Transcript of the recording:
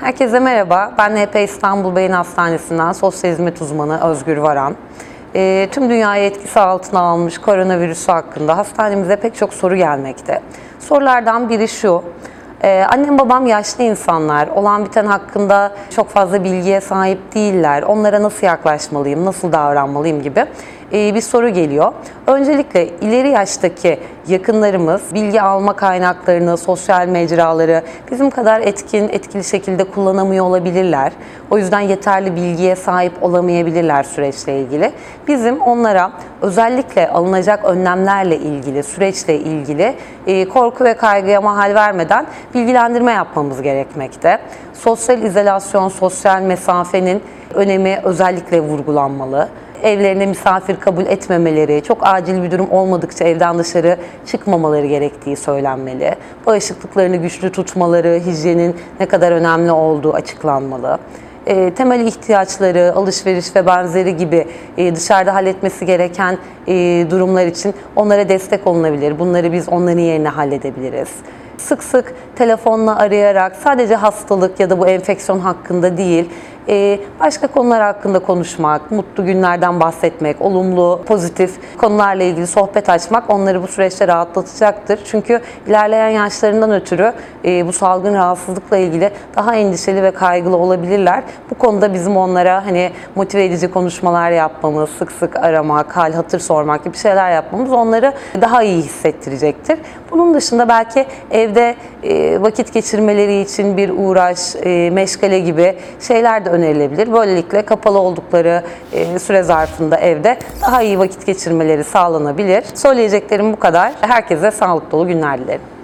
Herkese merhaba. Ben HP İstanbul Beyin Hastanesi'nden sosyal hizmet uzmanı Özgür Varan. Ee, tüm dünyayı etkisi altına almış koronavirüsü hakkında hastanemize pek çok soru gelmekte. Sorulardan biri şu. Ee, annem babam yaşlı insanlar. Olan biten hakkında çok fazla bilgiye sahip değiller. Onlara nasıl yaklaşmalıyım, nasıl davranmalıyım gibi ee, bir soru geliyor. Öncelikle ileri yaştaki yakınlarımız bilgi alma kaynaklarını, sosyal mecraları bizim kadar etkin, etkili şekilde kullanamıyor olabilirler. O yüzden yeterli bilgiye sahip olamayabilirler süreçle ilgili. Bizim onlara özellikle alınacak önlemlerle ilgili, süreçle ilgili e, korku ve kaygıya mahal vermeden bilgilendirme yapmamız gerekmekte. Sosyal izolasyon, sosyal mesafenin önemi özellikle vurgulanmalı evlerine misafir kabul etmemeleri, çok acil bir durum olmadıkça evden dışarı çıkmamaları gerektiği söylenmeli. Bağışıklıklarını güçlü tutmaları, hijyenin ne kadar önemli olduğu açıklanmalı. E, temel ihtiyaçları, alışveriş ve benzeri gibi e, dışarıda halletmesi gereken e, durumlar için onlara destek olunabilir. Bunları biz onların yerine halledebiliriz. Sık sık telefonla arayarak sadece hastalık ya da bu enfeksiyon hakkında değil, başka konular hakkında konuşmak, mutlu günlerden bahsetmek, olumlu, pozitif konularla ilgili sohbet açmak onları bu süreçte rahatlatacaktır. Çünkü ilerleyen yaşlarından ötürü e, bu salgın rahatsızlıkla ilgili daha endişeli ve kaygılı olabilirler. Bu konuda bizim onlara hani motive edici konuşmalar yapmamız, sık sık aramak, hal hatır sormak gibi şeyler yapmamız onları daha iyi hissettirecektir. Bunun dışında belki evde vakit geçirmeleri için bir uğraş, e, meşgale gibi şeyler de önerilebilir. Böylelikle kapalı oldukları e, süre zarfında evde daha iyi vakit geçirmeleri sağlanabilir. Söyleyeceklerim bu kadar. Herkese sağlık dolu günler dilerim.